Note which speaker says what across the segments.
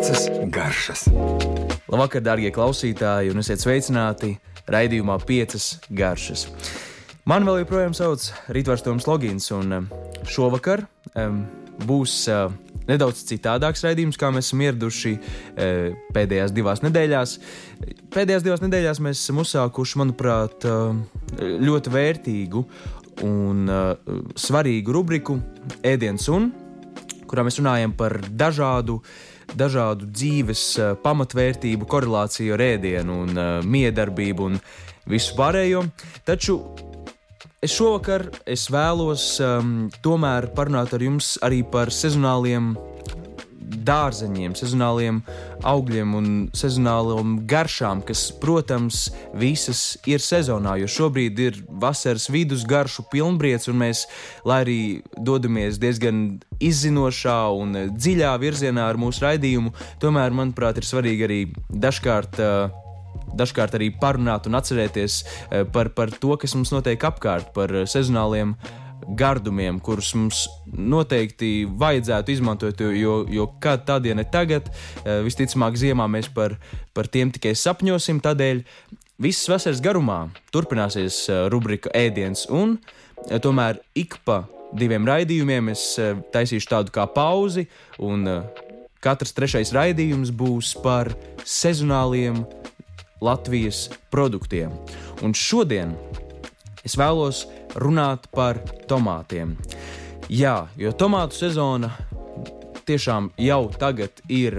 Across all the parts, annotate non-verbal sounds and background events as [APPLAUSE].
Speaker 1: Piecas garšas.
Speaker 2: Labvakar, darbie klausītāji, un esiet sveicināti raidījumā Piecas garšas. Man vēl joprojām sauc Rītvars Toms Logins, un um, šovakar um, būs uh, nedaudz citādāks raidījums, kā mēs esam ieraduši uh, pēdējās divās nedēļās. Pēdējās divās nedēļās mēs esam uzsākuši, manuprāt, uh, ļoti vērtīgu un uh, svarīgu rubriku Ēdienas un kurā mēs runājam par dažādu, dažādu dzīves uh, pamatvērtību, korelāciju ar ēdienu un uh, miedarbību un visu pārējo. Taču es šovakar es vēlos um, tomēr parunāt ar jums arī par sezonāliem dārzeņiem, sezonāliem augļiem un sezonālām garšām, kas, protams, visas ir sezonā, jo šobrīd ir vasaras vidus garšu pilnbriets, un mēs, lai arī dodamies diezgan izzinošā un dziļā virzienā ar mūsu raidījumu, tomēr, manuprāt, ir svarīgi arī dažkārt. Uh, dažkārt arī parunāt un atcerēties uh, par, par to, kas mums notiek apkārt, par sezonāliem gardumiem, kurus mums noteikti vajadzētu izmantot, jo, jo kad tad, ja ne tagad, eh, visticamāk, ziemā mēs par, par tiem tikai sapņosim. Tādēļ visas vasaras garumā turpināsies eh, rubrika ēdiens, un eh, tomēr ik pa diviem raidījumiem es taisīšu tādu kā pauzi, un katrs trešais raidījums būs par sezonāliem Latvijas produktiem. Un šodien es vēlos runāt par tomātiem. Jā, jo tomātu sezona tiešām jau tagad ir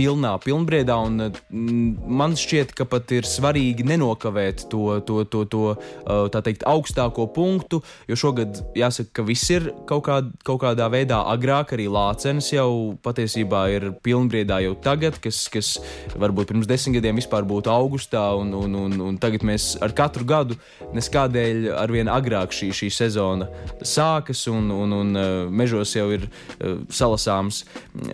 Speaker 2: pilnā pilnbriedā, un uh, man šķiet, ka pat ir svarīgi nenokavēt to, to, to, to uh, tā teikt, augstāko punktu, jo šogad jāsaka, ka viss ir kaut, kā, kaut kādā veidā agrāk, arī lācenis jau patiesībā ir pilnbriedā jau tagad, kas, kas varbūt pirms desmit gadiem vispār būtu augustā, un, un, un, un tagad mēs ar katru gadu neskādēļ arvien agrāk šī, šī sezona sākas, un, un, un mežos jau ir salasāms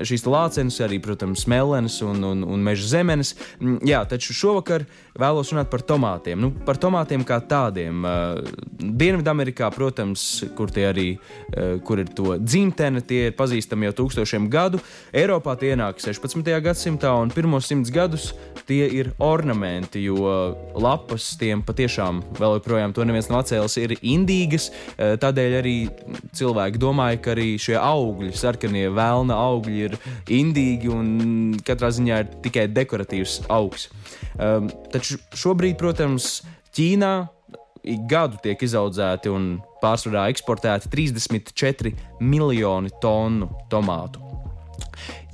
Speaker 2: šīs, lācenes, arī, protams, melenes un, un, un meža zemenes. Mm, jā, taču šovakar vēlos runāt par tomātiem. Nu, par tomātiem kā tādiem. Dienvidamerikā, protams, kur tie arī kur ir to dzimtene, tie ir pazīstami jau tūkstošiem gadu. Eiropā tie ienāk 16. gadsimtā, un pirmos simts gadus tie ir ornamenti, jo lapas tiem patiešām vēl joprojām to neviens nav atcēlis, ir indīgas. Tādēļ arī cilvēki domāja, ka arī šie augļi, sarkanie vēlna augļi ir indīgi un katrā ziņā ir tikai dekoratīvs augs. Um, taču šobrīd, protams, Ķīnā ik gadu tiek izaudzēti un pārsvarā eksportēti 34 miljoni tonu tomātu.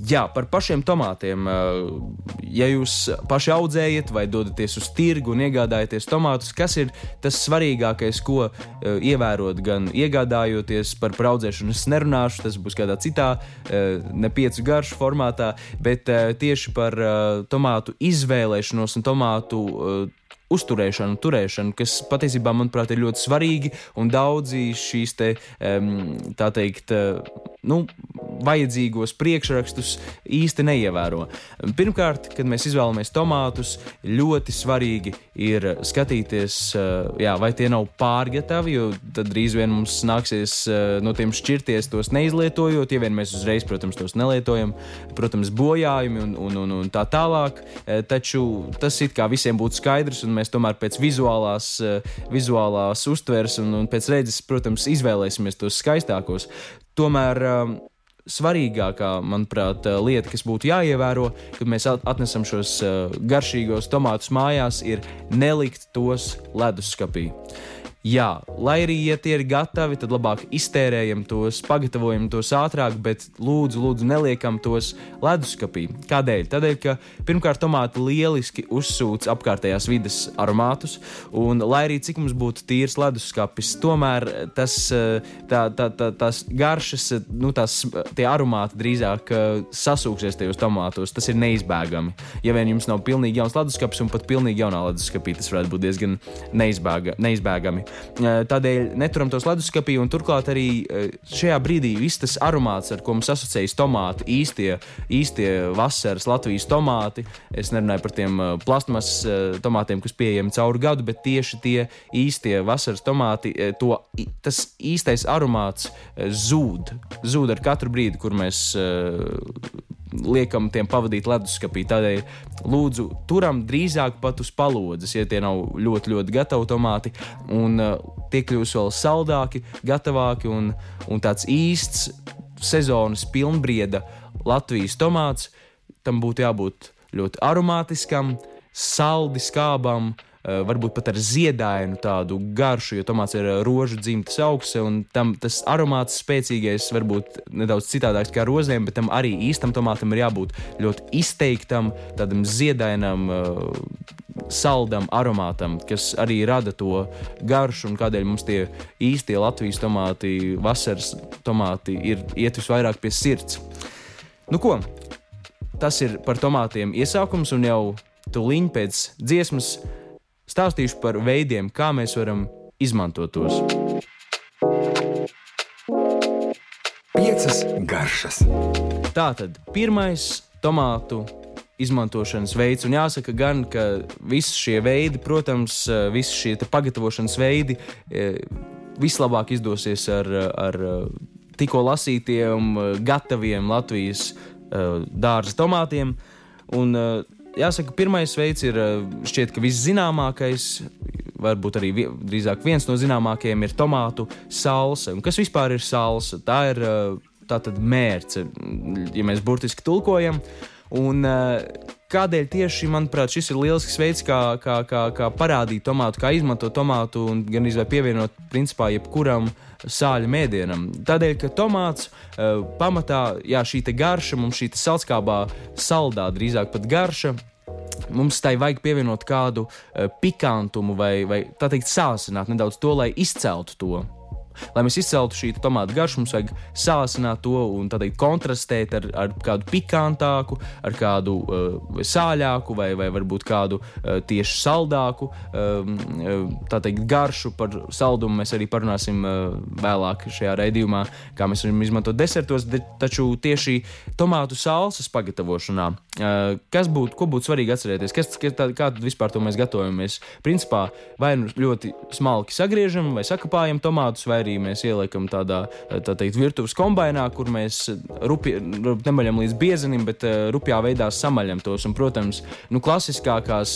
Speaker 2: Jā, par pašiem tomātiem. Ja jūs paši audzējat vai dodaties uz tirgu un iegādājaties tomātus, kas ir tas svarīgākais, ko ievērot gan iegādājoties par audzēšanu? Es nerunāšu, tas būs kādā citā, ne piecu garšu formātā, bet tieši par tomātu izvēlēšanos un tomātu uzturēšanu, turēšanu, kas patiesībā, manuprāt, ir ļoti svarīgi, un daudzi šīs te, tā teikt, nu, vajadzīgos priekšrakstus īsti neievēro. Pirmkārt, kad mēs izvēlamies tomātus, ļoti svarīgi ir skatīties, eh, jā, vai tie nav pārgatavi, jo tad drīz vien mums nāksies eh, no tiem šķirties, tos neizlietojot. Ja vien mēs uzreiz, protams, tos nelietojam, protams, bojājumi un, un, un, un tā tālāk. Eh, taču tas it kā visiem būtu skaidrs, un mēs tomēr pēc vizuālās, vizuālās uztveres un, un pēc redzes, protams, izvēlēsimies tos skaistākos. Tomēr um, svarīgākā, manuprāt, uh, lieta, kas būtu jāievēro, kad mēs atnesam šos uh, garšīgos tomātus mājās, ir nelikt tos leduskapī. Jā, lai arī, ja tie ir gatavi, tad labāk iztērējam tos, pagatavojam tos ātrāk, bet lūdzu, lūdzu neliekam tos leduskapī. Kādēļ? Tādēļ, ka pirmkārt, tomāti lieliski uzsūc apkārtējās vidas aromātus, un lai arī cik mums būtu tīrs leduskapis, tomēr tas, tā, tā, tā, tās garšas, nu, tās, tie aromāti drīzāk sasūksies tajos tomātos. Tas ir neizbēgami. Ja vien jums nav pilnīgi jauns leduskapis un pat pilnīgi jaunā leduskapī, tas varētu būt diezgan neizbēga, neizbēgami. Tādēļ neturam tos leduskapī, un turklāt arī šajā brīdī viss tas aromāts, ar ko mums asociējas tomāti, īstie, īstie vasaras Latvijas tomāti. Es nerunāju par tiem plasmas tomātiem, kas pieejami cauri gadu, bet tieši tie īstie vasaras tomāti, to, tas īstais aromāts zūd. Zūd ar katru brīdi, kur mēs liekam tiem pavadīt leduskapī. Tādēļ lūdzu turam drīzāk pat uz palodzes, ja tie nav ļoti, ļoti gatavi tomāti, un uh, tie kļūs vēl saldāki, gatavāki un, un tāds īsts sezonas pilnbrieda Latvijas tomāts. Tam būtu jābūt ļoti aromātiskam, saldi skābam, uh, varbūt pat ar ziedainu tādu garšu, jo tomāts ir eh, rožu dzimtas augsts, un tam tas aromāts spēcīgais varbūt nedaudz citādāks kā rozēm, bet tam arī īstam tomātam ir jābūt ļoti izteiktam, tādam ziedainam, eh, saldam aromātam, kas arī rada to garšu, un kādēļ mums tie īstie Latvijas tomāti, vasaras tomāti ir iet visvairāk pie sirds. Nu ko, tas ir par tomātiem iesākums, un jau tūlīt pēc dziesmas Stāstīšu par veidiem, kā mēs varam izmantot tos.
Speaker 1: Piecas garšas.
Speaker 2: Tātad pirmais tomātu izmantošanas veids. Un jāsaka, gan, ka visi šie veidi, protams, visi šie pagatavošanas veidi e, vislabāk izdosies ar, ar tikko lasītiem, gataviem Latvijas e, dārza tomātiem. Un jāsaka, pirmais veids ir eh, šķiet, ka viszināmākais. Varbūt arī vi drīzāk viens no zināmākajiem ir tomātu salsa. Un kas vispār ir salsa? Tā ir eh, tātad mērce, ja mēs burtiski tulkojam. Un, uh, kādēļ tieši, manuprāt, šis ir lielisks veids, kā, kā, kā, kā parādīt tomātu, kā izmantot tomātu un gan izvēlēt pievienot principā jebkuram sāļu mēdienam. Tādēļ, ka tomāts uh, pamatā, jā, šī garša, mums šī salskābā saldā drīzāk pat garša. Mums tai vajag pievienot kādu uh, pikantumu vai, vai tā teikt, sāsināt nedaudz to, lai izceltu to. Lai mēs izceltu šī tomātu garšu, mums vajag sāsināt to un teikt, kontrastēt ar, ar kādu pikantāku, ar kādu uh, sāļāku vai, vai varbūt kādu uh, tieši saldāku um, uh, teikt, garšu. Par saldumu mēs arī parunāsim uh, vēlāk šajā raidījumā, kā mēs varam izmantot desertos, de, taču tieši tomātu salsas pagatavošanā. Uh, kas būtu, ko būtu svarīgi atcerēties? Kas, kas, tā, kā tad vispār to mēs gatavojamies? Principā vai nu ļoti smalki sagriežam vai sakapājam tomātus, vai arī mēs ieliekam tādā tā teikt, virtuves kombainā, kur mēs rupi, nemaļam līdz biezenim, bet uh, rupjā veidā samaļam tos. Un, protams, nu, klasiskākās,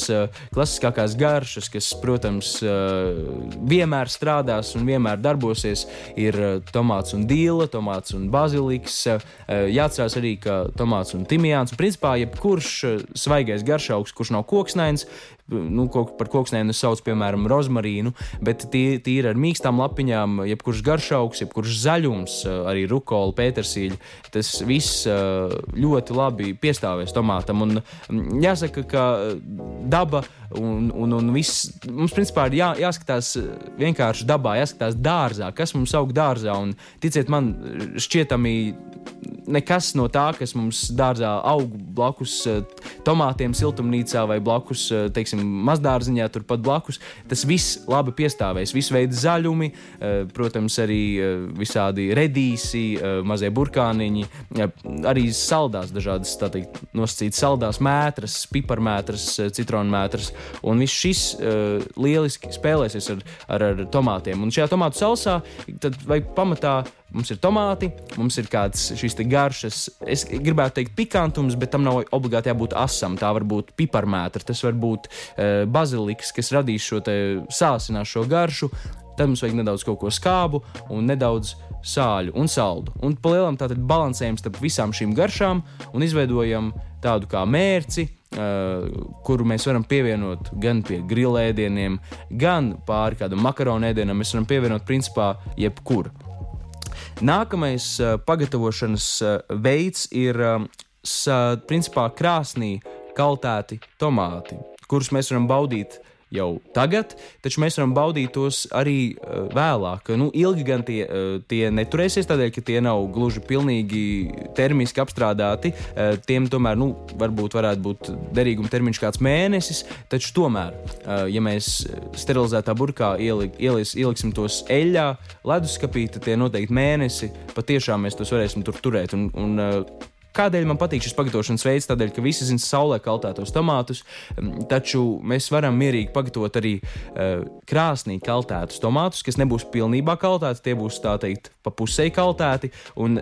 Speaker 2: klasiskākās garšas, kas, protams, vienmēr strādās un vienmēr darbosies, ir tomāts un dīla, tomāts un baziliks. Jāatcerās arī, ka tomāts un timijāns, principā jebkurš svaigais garšaugs, kurš nav koksnains, nu, ko, par koksnēm sauc, piemēram, rozmarīnu, bet tie ir ar mīkstām lapiņām, jebkurš garšaugs, jebkurš zaļums, arī rukola, pētersīļa. Tas viss ļoti labi piestāvēs tomātam. Un mm, jāsaka, ka daba un, un, un viss mums principā ir jā, jāskatās vienkārši dabā, jāskatās dārzā, kas mums aug dārzā. Un ticiet man, šķietami nekas no tā, kas mums dārzā aug blakus uh, tomātiem, siltumnīcā vai blakus, uh, teiksim, mazdārziņā, turpat blakus, tas viss labi piestāvēs. Visu veidu zaļumi, uh, protams, arī visādi redīsi, mazie burkāniņi, arī saldās dažādas, tā teikt, nosacītas saldās mētras, piparmētras, citronmētras, un viss šis lieliski spēlēsies ar, ar, ar tomātiem. Un šajā tomātu salsā tad vajag pamatā Mums ir tomāti, mums ir kāds šīs garšas, es gribētu teikt, pikantums, bet tam nav obligāti jābūt asam. Tā var būt piparmētra, tas var būt uh, baziliks, kas radīs šo sācinās šo garšu. Tad mums vajag nedaudz kaut ko skābu un nedaudz sāļu un saldu. Un palielam tātad balansējam starp visām šīm garšām un izveidojam tādu kā mērci, Uh, kuru mēs varam pievienot gan pie grilēdieniem, gan pāri kādam makaronu ēdienam. Mēs varam pievienot principā jebkuru. Nākamais uh, pagatavošanas uh, veids ir uh, principā krāsnī kaltēti tomāti, kurus mēs varam baudīt jau tagad, taču mēs varam baudīt tos arī uh, vēlāk. Nu, ilgi gan tie, uh, tie neturēsies, tādēļ, ka tie nav gluži pilnīgi termiski apstrādāti. Uh, tiem tomēr nu, varbūt varētu būt derīguma termiņš kāds mēnesis, taču tomēr, ja mēs sterilizētā burkā ieli, ielis, ieliksim tos eļļā, leduskapī, tad tie noteikti mēnesi patiešām mēs tos varēsim tur turēt. Un, un, kādēļ man patīk šis pagatavošanas veids? Tādēļ, ka visi zina saulē kaltētos tomātus, taču mēs varam mierīgi pagatavot arī uh, krāsnī kaltētus tomātus, kas nebūs pilnībā kaltēti, tie būs tā teikt pa pusē kaltēti. Un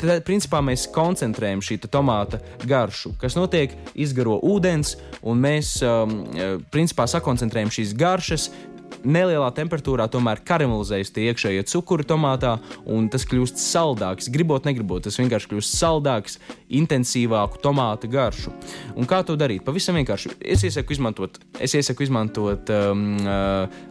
Speaker 2: tad, principā, mēs koncentrējam šī tomāta garšu. Kas notiek? Izgaro ūdens, un mēs um, principā sakoncentrējam šīs garšas nelielā temperatūrā tomēr karamelizējas tie iekšējie cukuri tomātā, un tas kļūst saldāks. Gribot, negribot, tas vienkārši kļūst saldāks, intensīvāku tomātu garšu. Un kā to darīt? Pavisam vienkārši. Es iesaku izmantot, es iesaku izmantot um, uh,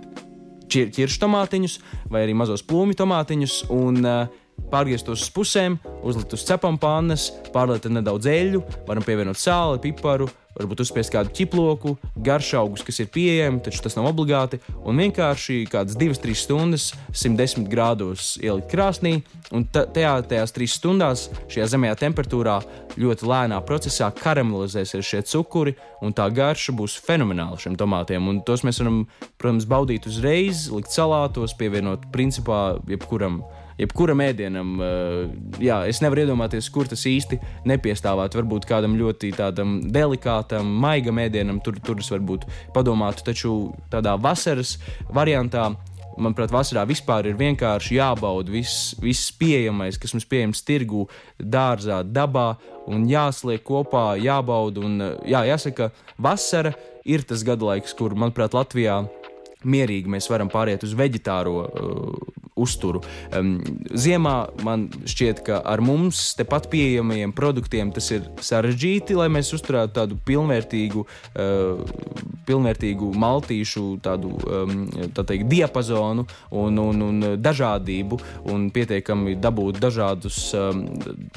Speaker 2: ķiršu tomātiņus vai arī mazos plūmi tomātiņus. Un, uh, pārgriezt uz pusēm, uzlikt uz cepam pannas, pārliet nedaudz eļļu, varam pievienot sāli, piparu, varbūt uzspiest kādu ķiploku, garšaugus, kas ir pieejami, taču tas nav obligāti, un vienkārši kādas 2-3 stundas 110 grādos ielikt krāsnī, un tajā, tajās 3 stundās šajā zemajā temperatūrā ļoti lēnā procesā karamelizēsies šie cukuri, un tā garša būs fenomenāla šiem tomātiem, un tos mēs varam, protams, baudīt uzreiz, likt salātos, pievienot principā jebkuram jebkuram ēdienam, uh, jā, es nevaru iedomāties, kur tas īsti nepiestāvētu. Varbūt kādam ļoti tādam delikātam, maigam ēdienam, tur, tur es varbūt padomātu, taču tādā vasaras variantā. Manuprāt, vasarā vispār ir vienkārši jābauda viss, viss pieejamais, kas mums pieejams tirgū, dārzā, dabā, un jāsliek kopā, jābauda. Un, jā, jāsaka, vasara ir tas gada laiks, kur, manuprāt, Latvijā mierīgi mēs varam pāriet uz veģetāro uh, uzturu. Um, ziemā man šķiet, ka ar mums tepat pieejamajiem produktiem tas ir sarežģīti, lai mēs uzturētu tādu pilnvērtīgu, uh, pilnvērtīgu maltīšu tādu, um, tā teikt, diapazonu un, un, un dažādību un pietiekami dabūt dažādus um,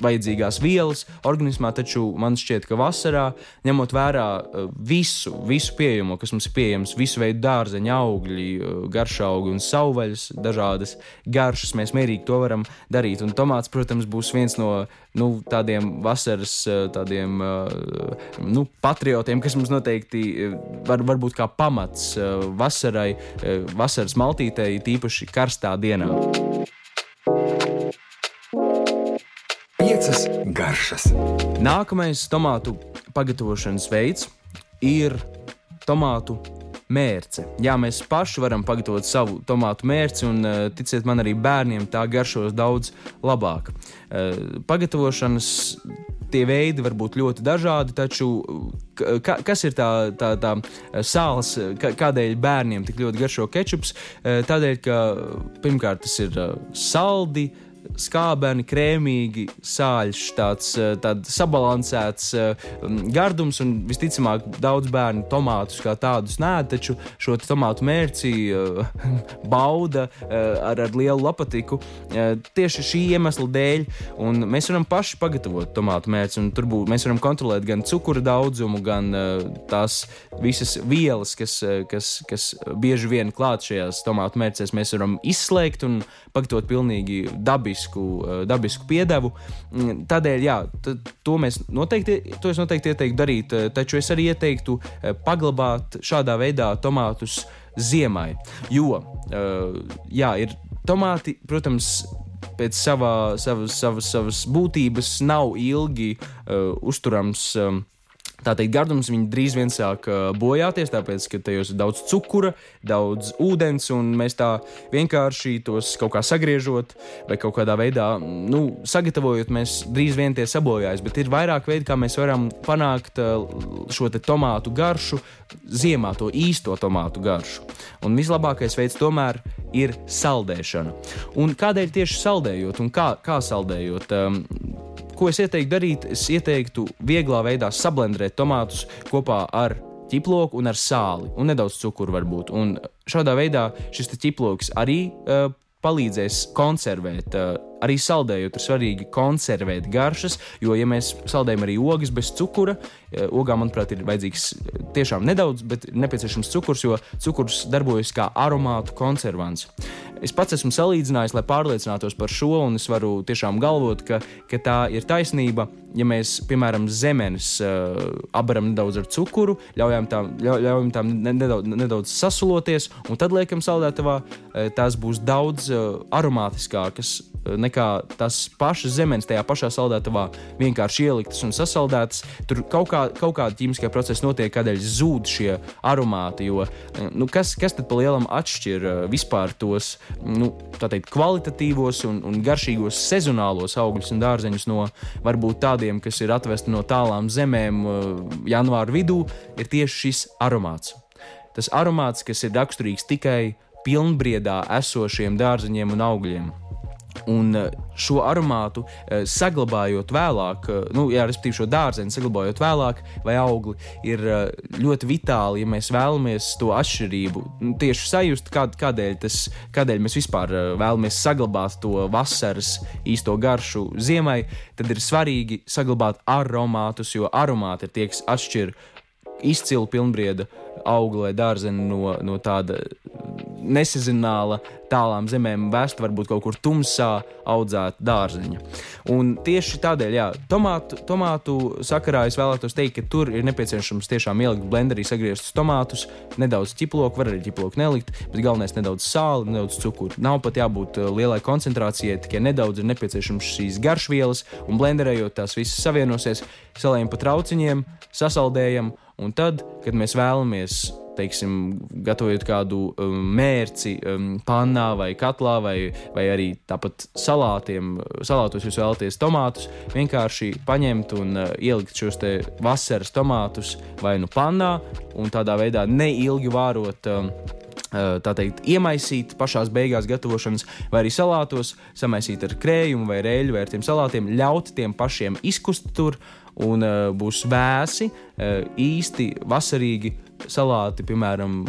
Speaker 2: vajadzīgās vielas organismā, taču man šķiet, ka vasarā, ņemot vērā uh, visu, visu pieejamo, kas mums ir pieejams, visu veidu dārzeņu augļi, uh, garšaugi un savvaļas dažādas, garšas, mēs mierīgi to varam darīt. Un tomāts, protams, būs viens no nu, tādiem vasaras eh, tādiem, nu, patriotiem, kas mums noteikti var, var būt kā pamats vasarai, vasaras maltītei, tīpaši karstā dienā.
Speaker 1: Piecas garšas.
Speaker 2: Nākamais tomātu pagatavošanas veids ir tomātu mērce. Jā, mēs paši varam pagatavot savu tomātu mērci, un eh, ticiet man, arī bērniem tā garšos daudz labāk. Eh, pagatavošanas tie veidi var būt ļoti dažādi, taču ka, kas ir tā, tā, tā sāls, kādēļ bērniem tik ļoti garšo kečups? Eh, tādēļ, ka pirmkārt tas ir saldi skābeni, krēmīgi, sāļš, tāds, eh, tāds sabalansēts eh, gardums, un visticamāk, daudz bērnu tomātus kā tādus nē, taču šo tomātu mērci eh, [LAUGHS] bauda ar, ar lielu lapatiku tieši šī iemesla dēļ, un mēs varam paši pagatavot tomātu mērci, un tur būt, mēs varam kontrolēt gan cukura daudzumu, gan tās visas vielas, kas, kas, kas bieži vien klāt šajās tomātu mērcēs, mēs varam izslēgt un pagatavot pilnīgi dabisku dabisku, eh, dabisku piedevu. Mm, tādēļ, jā, to mēs noteikti, to es noteikti ieteiktu darīt, eh, taču es arī ieteiktu eh, paglabāt šādā veidā tomātus ziemai. Jo, jā, ir tomāti, protams, pēc savā, savas, savas, savas būtības nav ilgi uh, uzturams. Um, Tā teikt, gardums drīz vien sāk bojāties, tāpēc, ka tajos ir daudz cukura, daudz ūdens, un mēs tā vienkārši tos kaut kā sagriežot vai kaut kādā veidā nu, sagatavojot, mēs drīz vien tie sabojājas. Bet ir vairāk veidi, kā mēs varam panākt šo tomātu garšu, ziemā to īsto tomātu garšu. Un vislabākais veids tomēr ir saldēšana. Un kādēļ tieši saldējot un kā, kā saldējot? Um, Ko es ieteiktu darīt? Es ieteiktu vieglā veidā sablendēt tomātus kopā ar ķiploku un ar sāli, un nedaudz cukuru varbūt. Un šādā veidā šis ķiploks arī uh, palīdzēs konservēt. Uh, arī saldējot, ir svarīgi konservēt garšas, jo, ja mēs saldējam arī ogas bez cukura, uh, ogām, manuprāt, ir vajadzīgs tiešām nedaudz, bet nepieciešams cukurs, jo cukurs darbojas kā aromātu konservants. Es pats esmu salīdzinājis, lai pārliecinātos par šo, un es varu tiešām galvot, ka, ka tā ir taisnība. Ja mēs, piemēram, zemenes uh, abaram nedaudz ar cukuru, ļaujam tām, ļaujam tām nedaudz, nedaudz sasuloties, un tad liekam saldētavā, tās būs daudz uh, aromātiskākas uh, nekā tās pašas zemes tajā pašā saldētavā vienkārši ieliktas un sasaldētas. Tur kaut, kā, kaut kāda ķīmiskie procesi notiek, kādēļ zūd šie aromāti. Jo, nu, kas, kas tad pa lielam atšķir uh, vispār tos nu, teikt, kvalitatīvos un, un garšīgos sezonālos augļus un dārzeņus no varbūt tādiem, kas ir atvesti no tālām zemēm uh, janvāra vidū, ir tieši šis aromāts. Tas aromāts, kas ir raksturīgs tikai pilnbriedā esošiem dārzeņiem un augļiem. Un eh, šo aromātu eh, saglabājot vēlāk, eh, nu, jā, respektīvi šo dārzeņu saglabājot vēlāk, vai augli, ir ļoti vitāli, ja mēs vēlamies to atšķirību nu, tieši sajust, kād, kādēļ, tas, kādēļ mēs vispār vēlamies saglabāt to vasaras īsto garšu ziemai, tad ir svarīgi saglabāt aromātus, jo aromāti ir tie, kas atšķir izcilu pilnbrieda augli vai dārzeni no, no tāda nesezināla, tālām zemēm vēsta, varbūt kaut kur tumsā audzēta dārzeņa. Un tieši tādēļ, jā, tomātu, tomātu sakarā es vēlētos teikt, ka tur ir nepieciešams tiešām ielikt blenderī sagrieztus tomātus, nedaudz ķiploku, var arī ķiploku nelikt, bet galvenais nedaudz sāli, nedaudz cukuru. Nav pat jābūt uh, lielai koncentrācijai, tikai nedaudz ir nepieciešams šīs garšvielas, un blenderējot tās visas savienosies, salējam pa trauciņiem, sasaldējam, un tad, kad mēs vēlamies teiksim, gatavojot kādu um, mērci um, pannā vai katlā, vai, vai arī tāpat salātiem, salātos jūs vēlaties tomātus, vienkārši paņemt un uh, ielikt šos te vasaras tomātus vai nu pannā un tādā veidā neilgi vārot. Um, uh, tā teikt, iemaisīt pašā beigās gatavošanas, vai arī salātos, samaisīt ar krējumu vai rēļu vai ar tiem salātiem, ļaut tiem pašiem izkust tur un uh, būs vēsi, uh, īsti vasarīgi salāti, piemēram,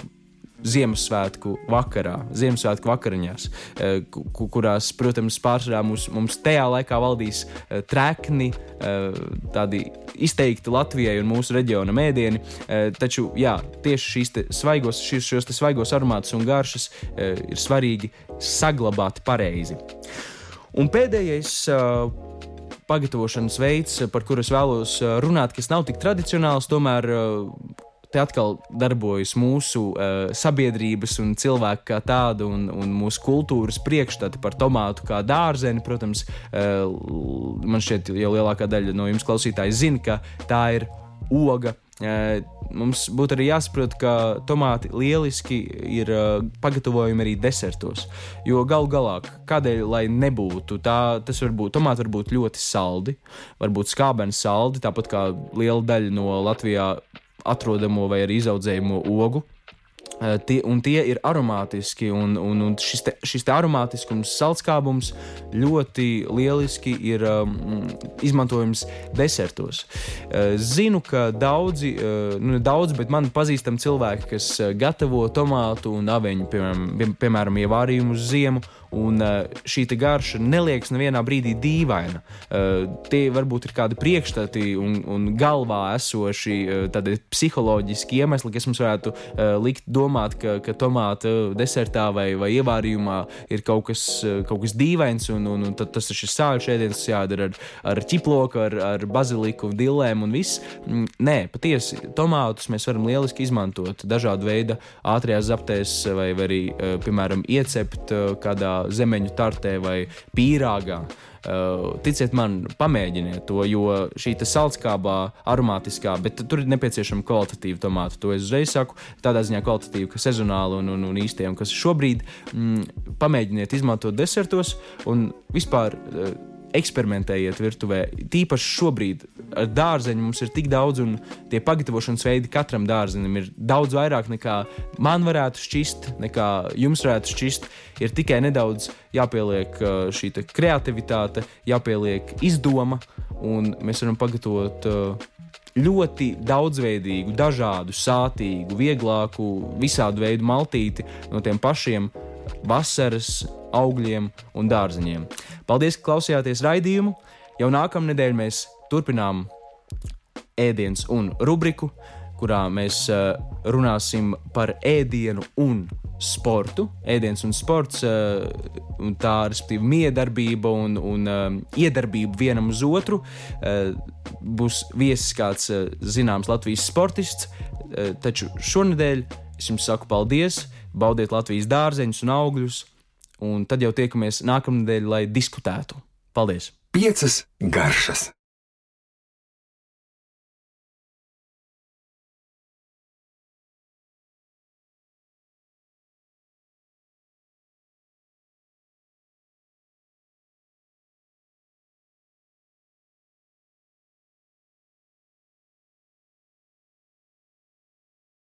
Speaker 2: Ziemassvētku vakarā, Ziemassvētku vakariņās, eh, kurās, protams, pārsvarā mums, mums tajā laikā valdīs trekni, tādi izteikti Latvijai un mūsu reģiona mēdieni. Taču, jā, tieši šīs svaigos, šīs, šos svaigos aromātus un garšas ir svarīgi saglabāt pareizi. Un pēdējais pagatavošanas veids, par kuru es vēlos runāt, kas nav tik tradicionāls, tomēr te atkal darbojas mūsu uh, sabiedrības un cilvēku kā tāda, un, un mūsu kultūras priekšstati par tomātu kā dārzeni. Protams, uh, man šķiet, jau lielākā daļa no jums klausītāji zina, ka tā ir oga. Mums būtu arī jāsaprot, ka tomāti lieliski ir pagatavojami arī desertos. Jo galu galā, kādēļ lai nebūtu, tā, tas var būt, tomāti var būt ļoti saldi, varbūt skābeni saldi, tāpat kā liela daļa no Latvijā atrodamo vai arī izaudzējumu ogu. Uh, tie, un tie ir aromātiski, un, un, un šis, te, šis te aromātiskums, saldskābums ļoti lieliski ir um, izmantojams desertos. Uh, zinu, ka daudzi, uh, nu, daudz, bet man pazīstami cilvēki, kas gatavo tomātu un aveņu, piemēram, pie, piemēram ievārījumu uz ziemu, Un uh, šī garša neliekas nevienā brīdī dīvaina. Uh, tie varbūt ir kādi priekšstati un, un galvā esoši uh, psiholoģiski iemesli, kas mums varētu likt domāt, ka, ka tomāta desertā vai, vai ievārījumā ir kaut kas, kaut kas dīvains, un, un, un tas ir šis sāļu šēdiens, jādara ar, ar ķiploku, ar, ar baziliku, dillēm un viss. Mm, nē, patiesi, tomātus mēs varam lieliski izmantot dažādu veidu ātrajās zaptēs vai, vai arī, piemēram, iecept kādā zemeņu tartē vai pīrāgā. Uh, ticiet man, pamēģiniet to, jo šī saldskābā, aromātiskā, bet tur ir nepieciešama kvalitatīva tomāta. To es uzreiz saku, tādā ziņā kvalitatīva, ka sezonāla un, un, un un kas šobrīd mm, pamēģiniet izmantot desertos un vispār. Uh, eksperimentējiet virtuvē. Tīpaši šobrīd ar dārzeņu mums ir tik daudz, un tie pagatavošanas veidi katram dārzenim ir daudz vairāk nekā man varētu šķist, nekā jums varētu šķist. Ir tikai nedaudz jāpieliek uh, šī kreativitāte, jāpieliek izdoma, un mēs varam pagatavot uh, ļoti daudzveidīgu, dažādu, sātīgu, vieglāku, visādu veidu maltīti no tiem pašiem vasaras augļiem un dārzeņiem. Paldies, ka klausījāties raidījumu. Jau nākamnedēļ mēs turpinām ēdienas un rubriku, kurā mēs uh, runāsim par ēdienu un sportu. Ēdiens un sports, uh, un tā respektīvi miedarbība un, un um, iedarbība vienam uz otru. Būs viesis kāds zināms Latvijas sportists, taču šonadēļ es jums saku paldies! Baudiet Latvijas dārzeņus un augļus, un tad jau tiekamies nākamnedēļ, lai diskutētu. Paldies!
Speaker 1: Piecas garšas!